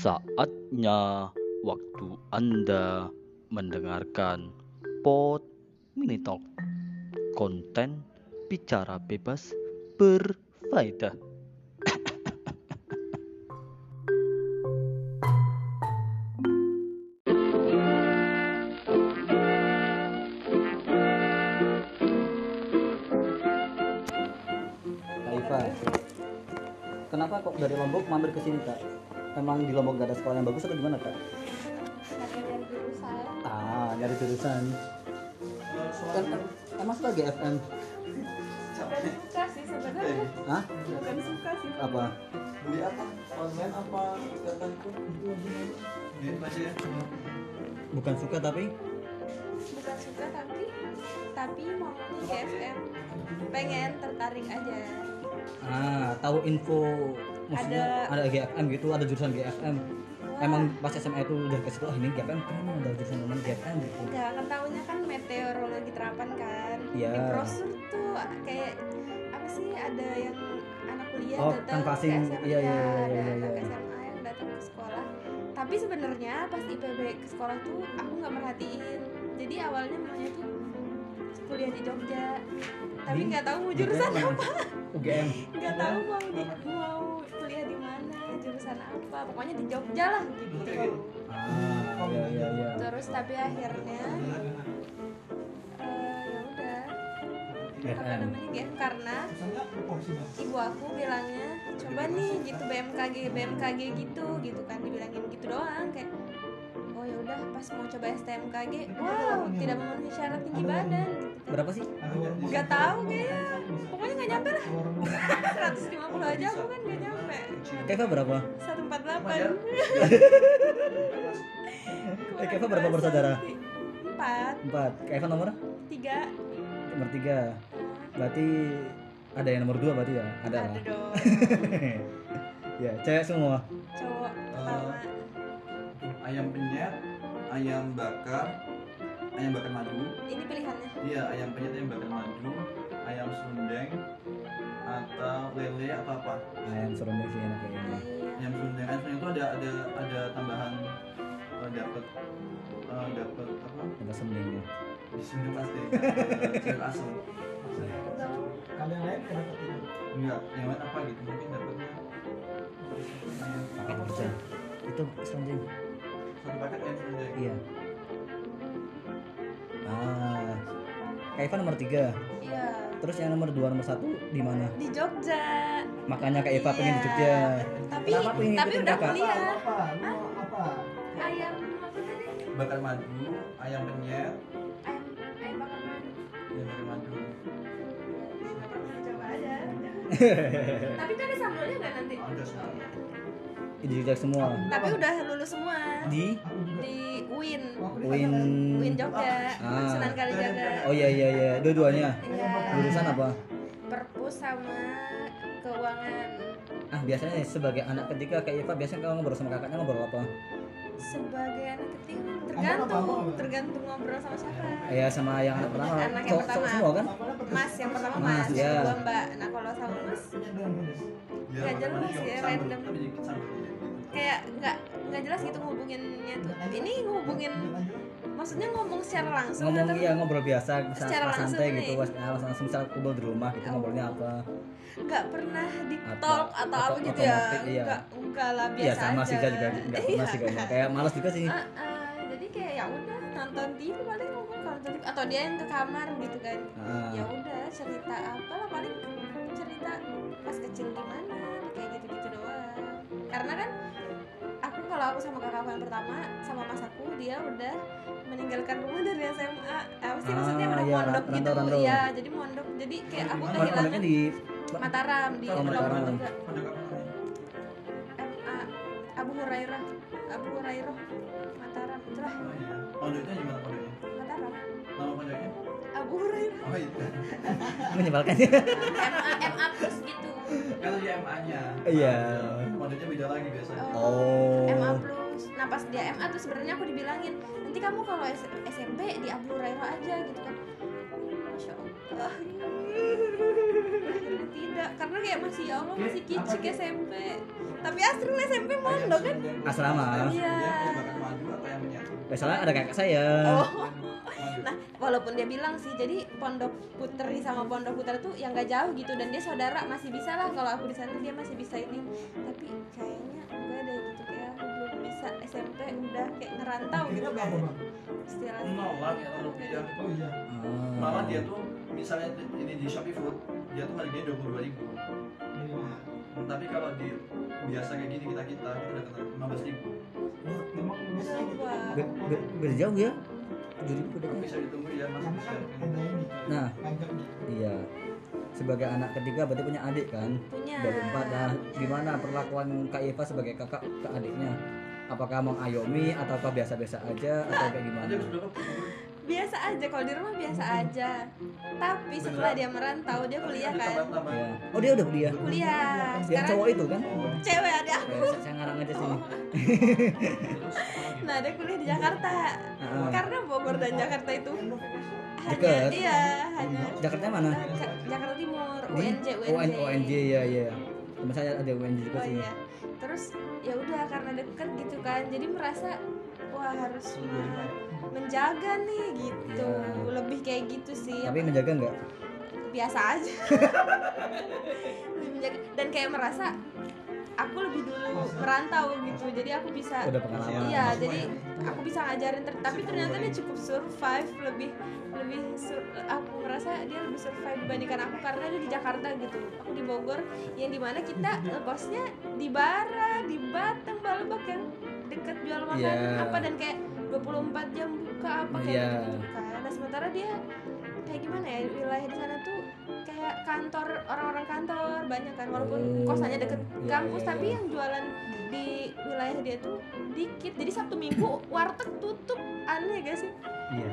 Saatnya waktu Anda mendengarkan Pod Mini Talk. Konten bicara bebas berfaedah. Kenapa kok dari Lombok mampir ke sini kak? Emang di Lombok gak ada sekolah yang bagus atau gimana kak? dari jurusan Ah, nyari jurusan. Kan, em- emang suka GFM? bukan suka sih sebenarnya Hah? bukan suka sih Apa? beli apa online apa beli aja ya Bukan suka tapi? bukan suka tapi tapi maunya GFM pengen tertarik aja Ah, tahu info maksudnya ada, GFM gitu, ada jurusan GFM. Wah, Emang pas SMA itu udah kasih tau, ah ini GFM keren ada jurusan namanya GFM gitu. enggak kan tahunya kan meteorologi terapan kan Iya. di brosur tuh kayak apa sih ada yang anak kuliah Oh, datang kan ke SMA Iya, iya, iya, ada iya, anak iya. SMA yang datang ke sekolah tapi sebenarnya pas IPB ke sekolah tuh aku nggak merhatiin jadi awalnya maunya tuh kuliah di Jogja tapi nggak tahu mau jurusan apa UGM. nggak tahu mau di mau jurusan apa pokoknya di Jogja lah gitu. Ah, iya. terus tapi akhirnya eh, ya udah. Apa namanya? GM karena ibu aku bilangnya coba nih gitu BMKG BMKG gitu gitu kan dibilangin gitu doang kayak oh ya udah pas mau coba STMKG wow tidak memenuhi syarat tinggi badan. Berapa sih? nggak tahu kayaknya pokoknya nggak nyampe lah 150 aja aku kan nggak nyampe Keva berapa? 148 Eh, Keva berapa bersaudara? empat Empat. Keva nomor? tiga Nomor tiga. Berarti ada yang nomor dua berarti ya? Ada ada lah. dong ya, cewek semua. cowok pertama ayam penyet ayam bakar ayam bakar madu ini pilihannya iya ayam penyet ayam bakar madu ayam sundeng atau lele atau apa Ayam serundeng sih enak kayaknya. ayam sundeng ayam sundeng itu ada ada ada tambahan eh, dapat eh, dapat apa Ada sendingnya. di sundeng pasti sayur asam Kalau yang lain kenapa tidak? enggak yang lain apa gitu mungkin dapatnya ayam Paket kerja. Itu serundeng. satu paket ayam sundeng Iya. Ah. Kaifa nomor tiga. iya Terus yang nomor dua nomor satu di mana? di Jogja Makanya Kak Eva pengen di Iya. Jogja. tapi Kenapa pengen tapi udah kakak? kuliah Apa? Apa? ayam apa tadi bakar madu ayam penyet ayam ayam bakar madu ayam bakar madu coba aja tapi kan ada sambelnya nggak nanti ada sekali Di Jogja semua. tapi udah lulus semua Di di UIN Win. UIN Jogja Ah. Sunan Kalijaga Oh iya iya iya, dua-duanya. Iya. Jurusan apa? perpus sama keuangan Ah biasanya sebagai anak ketiga kayak Eva biasanya kalau ngobrol sama kakaknya ngobrol apa? sebagai anak ketiga tergantung tergantung ngobrol sama siapa Ya sama yang anak pertama. Anak yang pertama. semua kan? Mas yang pertama Mas, mas, ya. kedua mbak nah Ya, Nggak madu jelas ya, random. gitu. kayak nggak nggak jelas gitu ngehubunginnya tuh ini ngehubungin maksudnya ngomong secara langsung Ngomong atau iya ngobrol biasa, bisa Secara pas santai langsung gitu, nih. pas ah, langsung misal kumpul di rumah gitu ngobrolnya apa? nggak pernah di Atau- talk atau apa atau gitu ya iya. nggak enggak lah biasa Iya sama aja sih juga nggak pernah sih kayaknya. Kayak malas juga sih. Ah, ah, jadi kayak ya udah nonton TV paling ngomong kalau nonton TV atau dia yang ke kamar gitu kan Ah. ya udah cerita apa lah paling cerita pas kecil gimana kayak gitu gitu doang karena kan aku kalau aku sama kakak aku yang pertama sama mas aku dia udah meninggalkan rumah dari SMA apa sih maksudnya Ah, udah iya, mondok gitu rantau-rantau. ya jadi mondok jadi kayak aku kehilangan di Mataram di Oh, Mataram. juga? MA Abu Hurairah Abu Hurairah Mataram itulah Oh iya. Pondoknya gimana Oh iya. menyebalkan. MA MA plus gitu Kalau di MA-nya. Iya. Pondoknya beda lagi biasanya. Oh. MA plus nah pas dia MA tuh sebenarnya aku dibilangin nanti kamu kalau S- SMP di Abu Hurairah aja gitu kan Masya Allah tidak karena kayak masih ya Allah masih kicik SMP tapi Astrid SMP mondok kan asrama Iya. Dia yang menyatu? ada kakak saya oh nah walaupun dia bilang sih jadi pondok putri sama pondok putra tuh yang gak jauh gitu dan dia saudara masih bisa lah kalau aku di sana dia masih bisa ini tapi kayaknya enggak deh gitu kayak aku belum bisa SMP udah kayak ngerantau gitu Itu kan berapa, Bang? istilah Nolak ya rupiah. Oh iya. Ah. Malah dia tuh misalnya ini di Shopee Food, dia tuh harganya dua puluh dua ribu. Iya. Tapi kalau di biasa kayak gini kita kita kita udah kena lima belas ribu. Wah, emang gitu. Wah. Be- be- beda jauh ya Bisa ditunggu ya mas nah iya. Sebagai anak ketiga berarti punya adik kan? Punya. Dari empat. Nah gimana perlakuan Kak Eva sebagai kakak ke adiknya? Apakah mengayomi ataukah biasa-biasa aja atau kayak gimana? Biasa aja kalau di rumah biasa aja. Tapi setelah dia merantau dia kuliah kan. Tambah-tambah. ya oh dia udah kuliah? Kuliah. Yang sekarang cowok itu kan? cewek ada Eh, saya, saya ngarang aja sini. Apa lagi? Nah dia kuliah di Jakarta. Ah. karena Bogor dan Jakarta itu hanya Deket. iya hanya Jakarta mana? Ka- Jakarta Timur Di? UNJ UNJ ON, ONJ ya ya saya ada UNJ juga oh sih. iya. Terus ya udah karena deket gitu kan jadi merasa wah harus me- menjaga nih gitu. Iya. lebih kayak gitu sih. Tapi menjaga nggak? Biasa aja. Menjaga. Dan kayak merasa aku lebih dulu merantau gitu. Jadi aku bisa udah pengalaman. Iya jadi aku bisa ngajarin. Ter- tapi ternyata dia cukup survive lebih lebih sur- aku merasa dia lebih survive dibandingkan aku karena dia di Jakarta gitu. Aku di Bogor yang di mana kita ngekosnya di Bara di Batang Balebak yang deket jual makanan Iya. apa dan kayak 24 jam buka apa kayak Iya. gitu. Kan nah sementara dia kayak gimana ya wilayah di sana tuh kayak kantor orang-orang kantor banyak kan walaupun Oh, kosannya deket iya, kampus iya, tapi iya. yang jualan di wilayah dia tuh dikit. Jadi sabtu minggu warteg tutup. Aneh gak sih? Iya.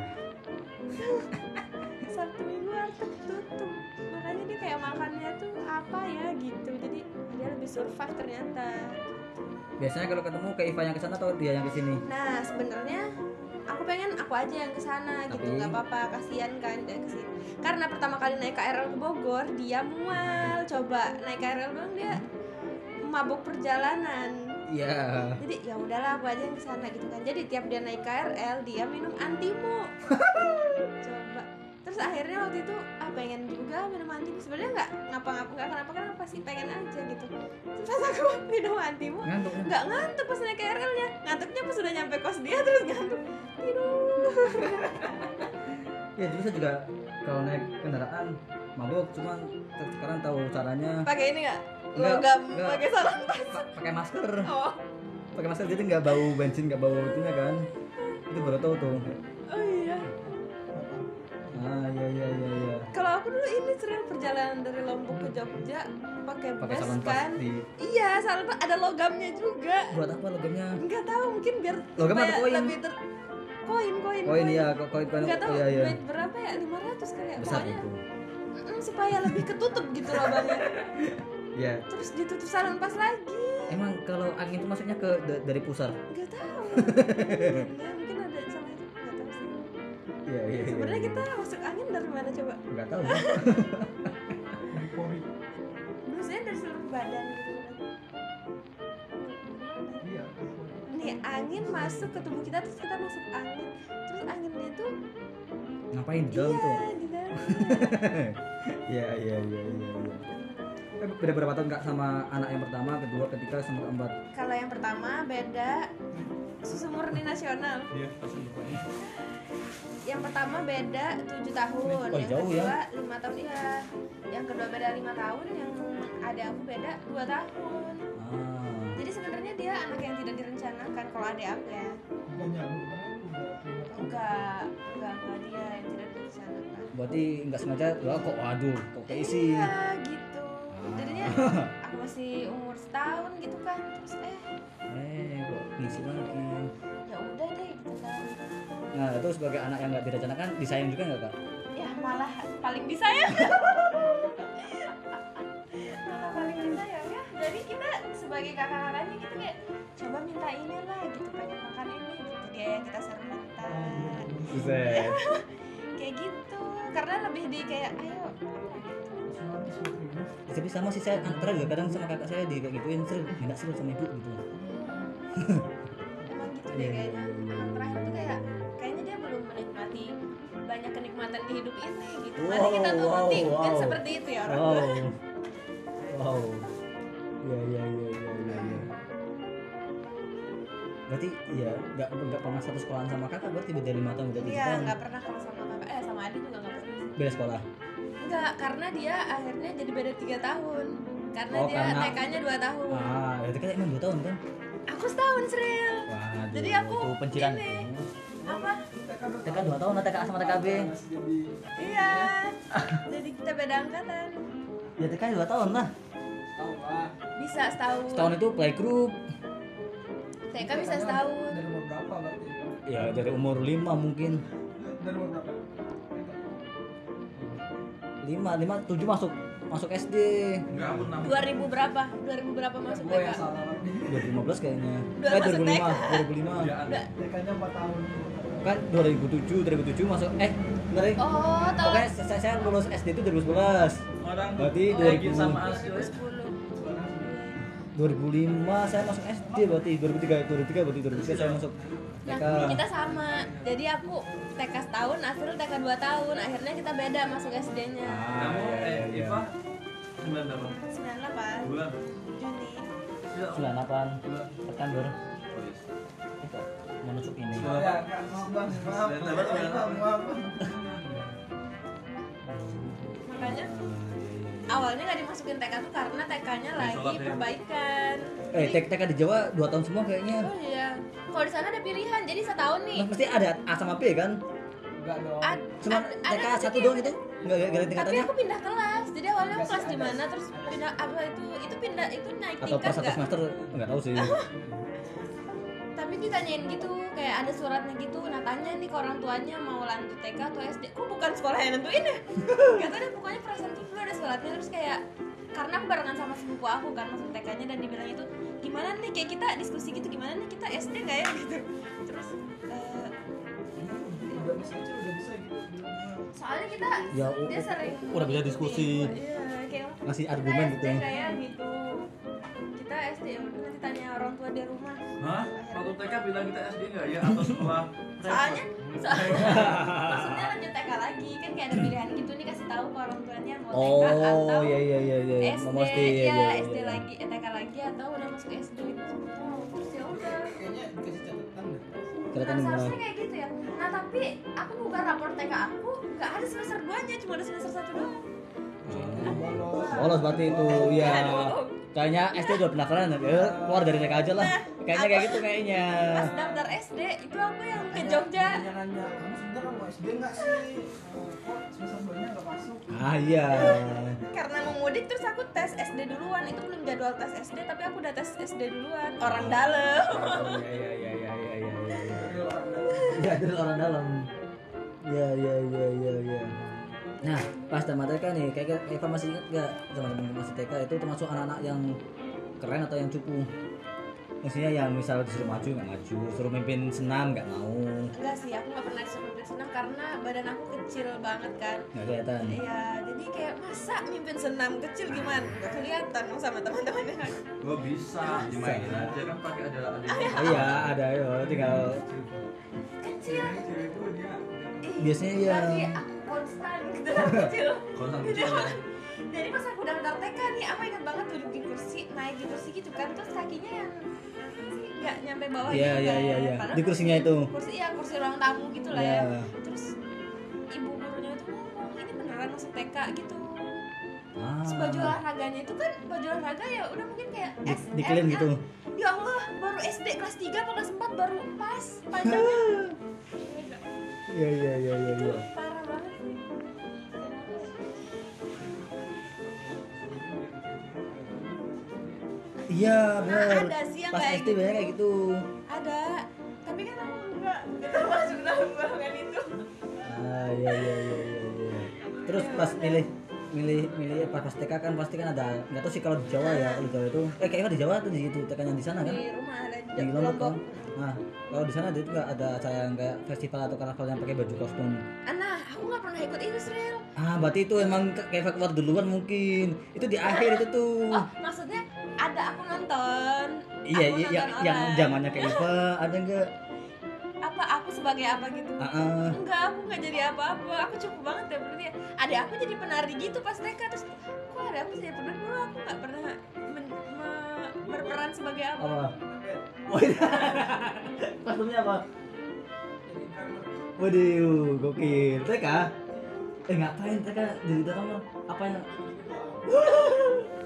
Sabtu minggu warteg tutup. Makanya dia kayak makannya tuh apa ya gitu. Jadi dia lebih survive ternyata. Biasanya kalau ketemu ke Iva yang ke sana atau dia yang ke sini nah sebenarnya aku pengen aku aja yang ke sana gitu Tapi- nggak apa-apa kasihan kan dia ke sini karena pertama kali naik KRL ke Bogor dia mual. Coba naik KRL doang dia mabuk perjalanan. Iya. Jadi ya udahlah aku aja yang ke sana gitu kan. Jadi tiap dia naik KRL dia minum antimo. Coba terus akhirnya waktu itu ah pengen juga minum antimo sebenarnya nggak ngapa-ngapa nggak kenapa kenapa sih? Pengen aja gitu. Terus pas aku minum ngantuk nggak ngantuk pas naik KRL nya ngantuknya pas sudah nyampe kos dia terus ngantuk. Tidur. Ya dulu saya juga kalau naik kendaraan mabuk cuman sekarang tahu caranya. Pakai ini nggak? Nggak, logam pakai sarung Pa- pakai masker. Oh. Pakai masker jadi nggak bau bensin nggak bau itunya kan. Itu baru tahu tuh ah iya iya iya iya. Kalau aku dulu ini sering perjalanan dari Lombok ke Jogja pakai bus salon kan. di Iya, salon ada logamnya juga. buat apa logamnya? Enggak tahu mungkin biar Logam atau koin? lebih ter koin koin koin ya kok koin koin. Enggak tahu oh, iya iya. berapa ya? 500 kali ya? Besar pokoknya itu. Supaya lebih ketutup gitu lubangnya ya. Terus ditutup salon pas lagi. Emang kalau angin itu masuknya ke da- dari pusar? Enggak tahu iya iya iya, sebenarnya iya. kita masuk angin dari mana coba nggak tahu Polri. biasanya dari seluruh badan gitu Iya. nih angin masuk ke tubuh kita terus kita masuk angin terus anginnya itu ngapain di dalam iya tuh di dalam iya iya iya iya iya beda berapa tahun kak sama anak yang pertama kedua ketiga sama keempat Kalau yang pertama beda susu murni nasional. Iya. Yang pertama beda 7 tahun, Oh, yang jauh ya. kedua 5 tahun iya. Yang kedua beda 5 tahun, yang ada aku beda 2 tahun. ah Jadi sebenarnya dia anak yang tidak direncanakan kalau ada aku ya. Kan lima. Enggak, enggak enggak dia yang tidak direncanakan. berarti nggak sengaja wah kok aduh kok keisi Iya, gitu. Ah. Jadinya aku masih umur setahun gitu kan. Terus eh eh kok ngisi lagi ya udah deh gitu kan. Nah itu sebagai anak yang nggak direncanakan disayang juga nggak kak ya malah paling disayang. Malah paling disayang ya. Jadi kita sebagai kakak-kakaknya gitu kayak coba minta ini lah gitu pengen makan ini gitu. Dia yang kita suruh minta kayak gitu. Karena lebih di kayak ayo ribu. tapi sama sih saya antara juga kadang sama kakak saya di kayak gituin sel minta sel sama ibu gitu. Emang gitu Iya, deh iya, kayaknya kenikmatan di hidup ini gitu. Wow, Masa kita tuh wow, mungkin wow. seperti itu ya orang. Wow. Tua wow. Ya ya ya ya ya, ya. berarti ya nggak nggak pernah satu sekolahan sama kakak berarti beda lima tahun beda iya nggak pernah kalau sama kakak. Eh sama adik juga nggak pernah beda sekolah? Enggak, karena dia akhirnya jadi beda tiga tahun. Karena Oh, dia karena- TK-nya dua tahun. Ah berarti kan emang dua tahun kan? Aku setahun Sril. Waduh, Jadi aku itu pencilan ini. TK dua tahun lah TK sama TKB iya jadi kita beda angkatan ya TK dua tahun lah bisa setahun setahun itu playgroup TK bisa setahun Dari umur berapa berarti? ya dari umur lima mungkin Dari umur berapa? lima lima tujuh masuk masuk SD enam. 2000 berapa 2000 berapa masuk TK yang salah lagi. 2015 kayaknya eh masuk 2005 TK. 2005 Iya, Udah. TK-nya 4 tahun. Kan 2007 2007 masuk eh bener ya? oh tahun Pokoknya saya, saya lulus SD itu 2011 Orang Berarti tuh 2000. lagi sama Asil. 2010 2005 saya masuk SD berarti 2003 2003 berarti 2003 saya masuk Nah, TK kita sama. Jadi aku TK setahun, Asrul TK 2 tahun. Akhirnya kita beda masuk SD-nya. Ah, Kamu iya, eh iya. Iva 98 98 bulan. Juni. Iya. 98 Bulan. September Maaf. Makanya awalnya nggak dimasukin TK tuh karena TK-nya lagi perbaikan. eh TK TK di Jawa 2 tahun semua kayaknya Oh iya. Kalau di sana ada pilihan, jadi setahun nih. Nah, mesti ada A sama B kan Enggak dong. Cuma TK satu doang itu nggak nggak ada Tapi tingkatannya aku pindah kelas. Jadi awalnya aku kelas di mana terus pindah apa itu? Itu pindah itu naik atau tingkat pas satu semester nggak tahu sih tapi ditanyain gitu kayak ada suratnya gitu nah tanya nih ke orang tuanya mau lanjut TK atau SD kok bukan sekolah yang nentuin ya gak tau deh pokoknya perasaan tuh dulu ada suratnya terus kayak karena aku barengan sama sepupu aku kan masuk TK nya dan dibilang itu gimana nih kayak kita diskusi gitu gimana nih kita SD nggak ya gitu terus eh, Udah bisa aja, udah bisa gitu. soalnya kita Ya, dia sering udah bisa diskusi. iya kayak Ngasih argumen gitu. nggak ya gitu kita SD ya udah nanti tanya orang tua di rumah Hah? Waktu TK bilang kita SD enggak ya atau sekolah? soalnya soalnya maksudnya lanjut TK lagi kan kayak ada pilihan gitu nih kasih tahu ke orang tuanya mau TK oh atau iya iya iya iya SD Mau mesti ya iya, iya, SD iya. lagi eh, TK lagi atau udah masuk SD Oh, terus ya udah Kayaknya dikasih catatan nah, gimana? seharusnya kayak gitu ya nah tapi aku buka rapor TK aku nggak ada semester 2 nya cuma ada semester satu doang Bolos. Bolos berarti itu ya. Kayaknya SD udah pendaftaran ya keluar dari TK aja lah. Kayaknya kayak gitu kayaknya. pas daftar SD itu aku yang ke Jogja Nanya kamu SD nggak sih? Eh, Kok semester 2 nya nggak masuk? Ah iya. karena mau mudik terus aku tes SD duluan itu belum jadwal tes SD tapi aku udah tes SD duluan orang dalam Oh, Iya iya iya iya iya iya. iya. Dalam. Ya dari orang dalam. Ya ya ya ya ya. Nah, pas zaman TK nih, kayak Eva masih ingat gak zaman masih TK itu termasuk anak-anak yang keren atau yang cupu? Maksudnya yang misal disuruh maju nggak maju, suruh mimpin senam nggak mau, enggak sih aku nggak pernah disuruh mimpin senam karena badan aku kecil banget kan. Nggak kelihatan. iya jadi kayak masa mimpin senam kecil gimana? Nggak kelihatan dong sama teman-temannya. Kan Gua bisa dimainin aja kan pakai ada ada Oh, iya. Ada ya, tinggal kecil. Biasanya iya. Konstan gitu kecil Konstan kecil ya. aku- jadi pas aku daftar TK nih aku ingat banget duduk di kursi naik di kursi gitu kan terus kakinya yang nggak nyampe bawah Iya, gitu iya, iya, iya. Padahal Di kursinya itu. kursi ya kursi ruang tamu gitu lah Iya. ya terus ibu gurunya itu ngomong ini beneran masuk TK gitu ah, Terus baju olahraganya itu kan baju olahraga ya udah mungkin kayak di, dikelin gitu. Ya Allah, baru SD kelas 3 atau kelas 4 baru pas panjangnya. Iya iya iya iya. Iya Nah, benar. ada sih yang Pas kayak SD banyak kayak gitu. Ada. Tapi kan aku enggak enggak termasuk dalam golongan itu. Ah iya iya iya iya. iya. Terus pas milih milih milih pas pas TK kan pasti kan ada nggak tahu sih kalau di Jawa ya kalau di Jawa itu eh kayaknya di Jawa tuh di situ TK yang di sana kan Di rumah ada di Lombok kan nah kalau di sana ada itu nggak ada acara yang kayak festival atau karnaval yang pakai baju kostum Ah, Nah, aku nggak pernah ikut itu, Sril. ah berarti itu emang kayak keluar duluan mungkin itu di akhir itu tuh oh nonton. Iya aku iya yang, nonton yang zamannya kayak Eva ada enggak apa aku sebagai apa gitu? Ah ah. enggak aku nggak jadi apa-apa. Aku cukup banget ya berarti ya. Ada aku jadi penari gitu pas TK terus kok ada aku jadi penari? Dulu aku nggak pernah men- me- berperan sebagai apa. Apa? Oh iya kostumnya apa waduh gokil. TK? Eh ngapain? TK jadi drama apa yang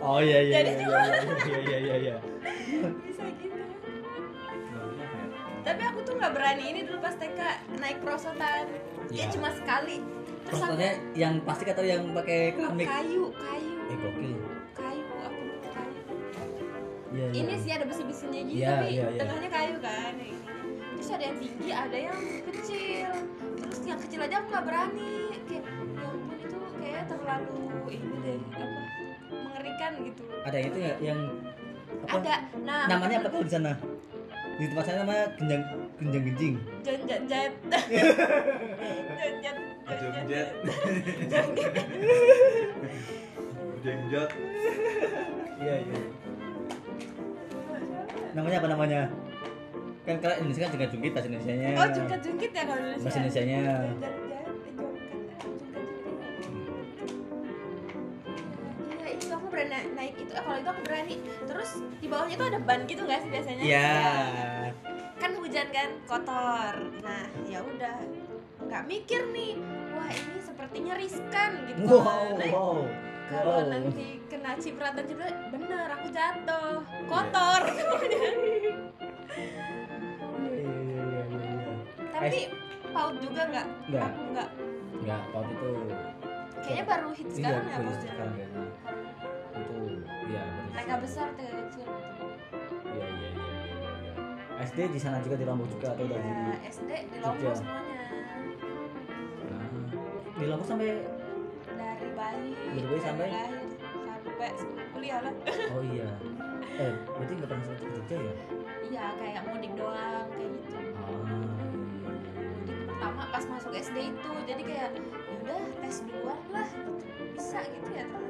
Oh iya iya Jadi iya iya iya iya iya iya. bisa gitu tapi aku tuh nggak berani ini dulu pas TK naik prosotan ya Iya. cuma sekali terus aku Maksudnya yang plastik atau yang pakai keramik? kayu kayu Eh gokil. kayu aku kayu Iya iya. ini sih ada besi-besinya gitu Iya, tapi iya, iya. tengahnya kayu kan terus ada yang tinggi ada yang kecil terus yang kecil aja aku nggak berani kayak ya ampun itu kayak terlalu ini deh apa mengerikan gitu Ada yang itu ya yang apa? ada nah Namanya apa kalau di sana? Di tempat saya namanya genjang genjang genjing. jan jan jan Jengjet. Jengjet. Iya iya. Namanya apa namanya? Kan kalau Indonesia kan jengkat jungkit bahasa Indonesia-nya. oh jungkat jungkit ya kalau Indonesia Bahasa Indonesia-nya. Jan- itu kalau itu aku berani terus di bawahnya tuh ada ban gitu nggak sih biasanya Iya. kan hujan kan kotor nah ya udah nggak mikir nih wah ini sepertinya riskan gitu Wow. Eh, wow. kalau Wow. nanti kena cipratan ciprat bener aku jatuh kotor Iya iya iya iya iya. tapi paut juga nggak Nggak. aku nggak paut itu kayaknya baru hit sekarang ya baru paut ya sekarang kayaknya. Itu iya TK sekarang. besar TK kecil Iya iya iya iya iya. iya. SD di sana juga di Lombok juga atau dari ya SD di Lombok Jogja. semuanya Nah, di Lombok sampai dari bayi Dari bayi sampai? lahir sampai kuliah lah oh iya. Eh, berarti nggak pernah sampai ke Jogja ya? iya kayak mudik doang kayak gitu Ah, iya, iya, iya, iya. pertama pas masuk SD itu jadi kayak ya udah tes duluan lah bisa gitu ya ternyata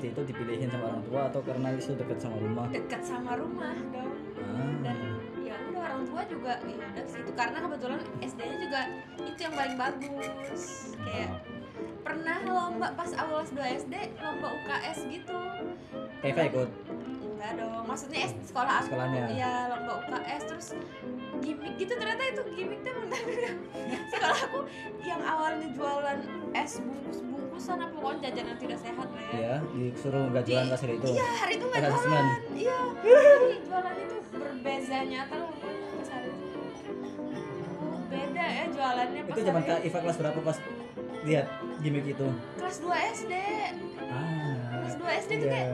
SD itu dipilihin sama orang tua atau karena itu dekat sama rumah? deket sama rumah dong. Ah, dan ya udah orang tua juga ya udah situ. Karena kebetulan SD-nya juga itu yang paling bagus. Kayak pernah lomba pas awal kelas 2 SD lomba UKS gitu. Keva ikut. enggak dong maksudnya sekolah aku. Sekolahnya. ya? Lomba UKS terus gimmick gitu ternyata itu gimmick tuh sekolah aku yang awalnya jualan es bungkus bungkusan apa pokoknya jajanan tidak sehat lah ya. Ya, disuruh nggak jualan pas hari itu. iya hari itu nggak jualan. iya. Jualan itu berbeza nyata pokoknya pas hari itu. Oh, beda ya jualannya pas Itu zaman Kak Iva kelas berapa pas lihat gimmick itu? kelas 2 SD Ah. Kelas 2 SD tuh iya. kayak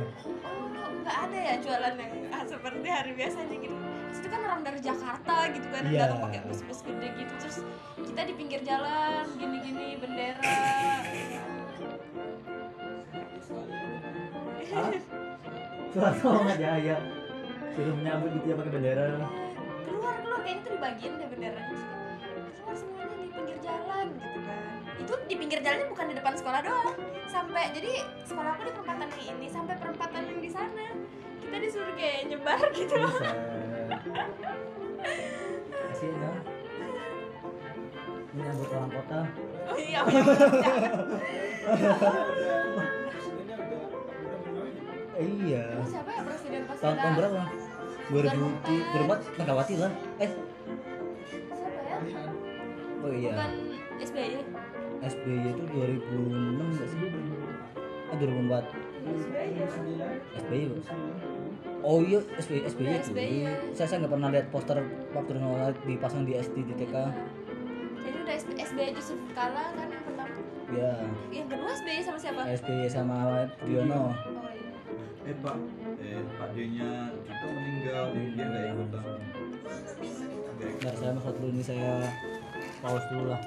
oh nggak ada ya jualan yang ah, seperti hari biasanya gitu itu kan orang dari Jakarta gitu kan Iya. datang pakai bus-bus gede gitu. Terus kita di pinggir jalan gini-gini bendera? Suara ngomong aja ya. Suruh menyambut gitu ya pakai bendera. keluar keluar. Kayaknya itu dibagiin deh benderanya. Keluar semuanya di pinggir jalan gitu kan. Itu di pinggir jalannya bukan di depan sekolah doang. Sampai jadi sekolah aku di perempatan ini sampai perempatan yang di sana. Kita disuruh kayak nyebar gitu loh Kasihan ya. Menyambut orang kota. oh iya Eh, iya. Siapa ya presiden pas Tahun tahun berapa? 2000 2004 Megawati lah. Eh, siapa ya oh iya. bukan SBY SBY itu 2006 enggak sih? Ah 2004. SBY SBY. Oh iya, SBY SBY Ya, itu. SBY. Saya saya nggak pernah lihat poster waktu nol dipasang di SD di TK. jadi udah SB, SBY Yusuf Kala kan yang pertama Ya, yang kedua SBY sama siapa SBY sama Diono. oh iya Eh Pak, eh Pak D-nya juga meninggal, jadi dia nggak ikutan. Nggak ikut. Bentar saya masuk dulu ini saya pause dulu lah.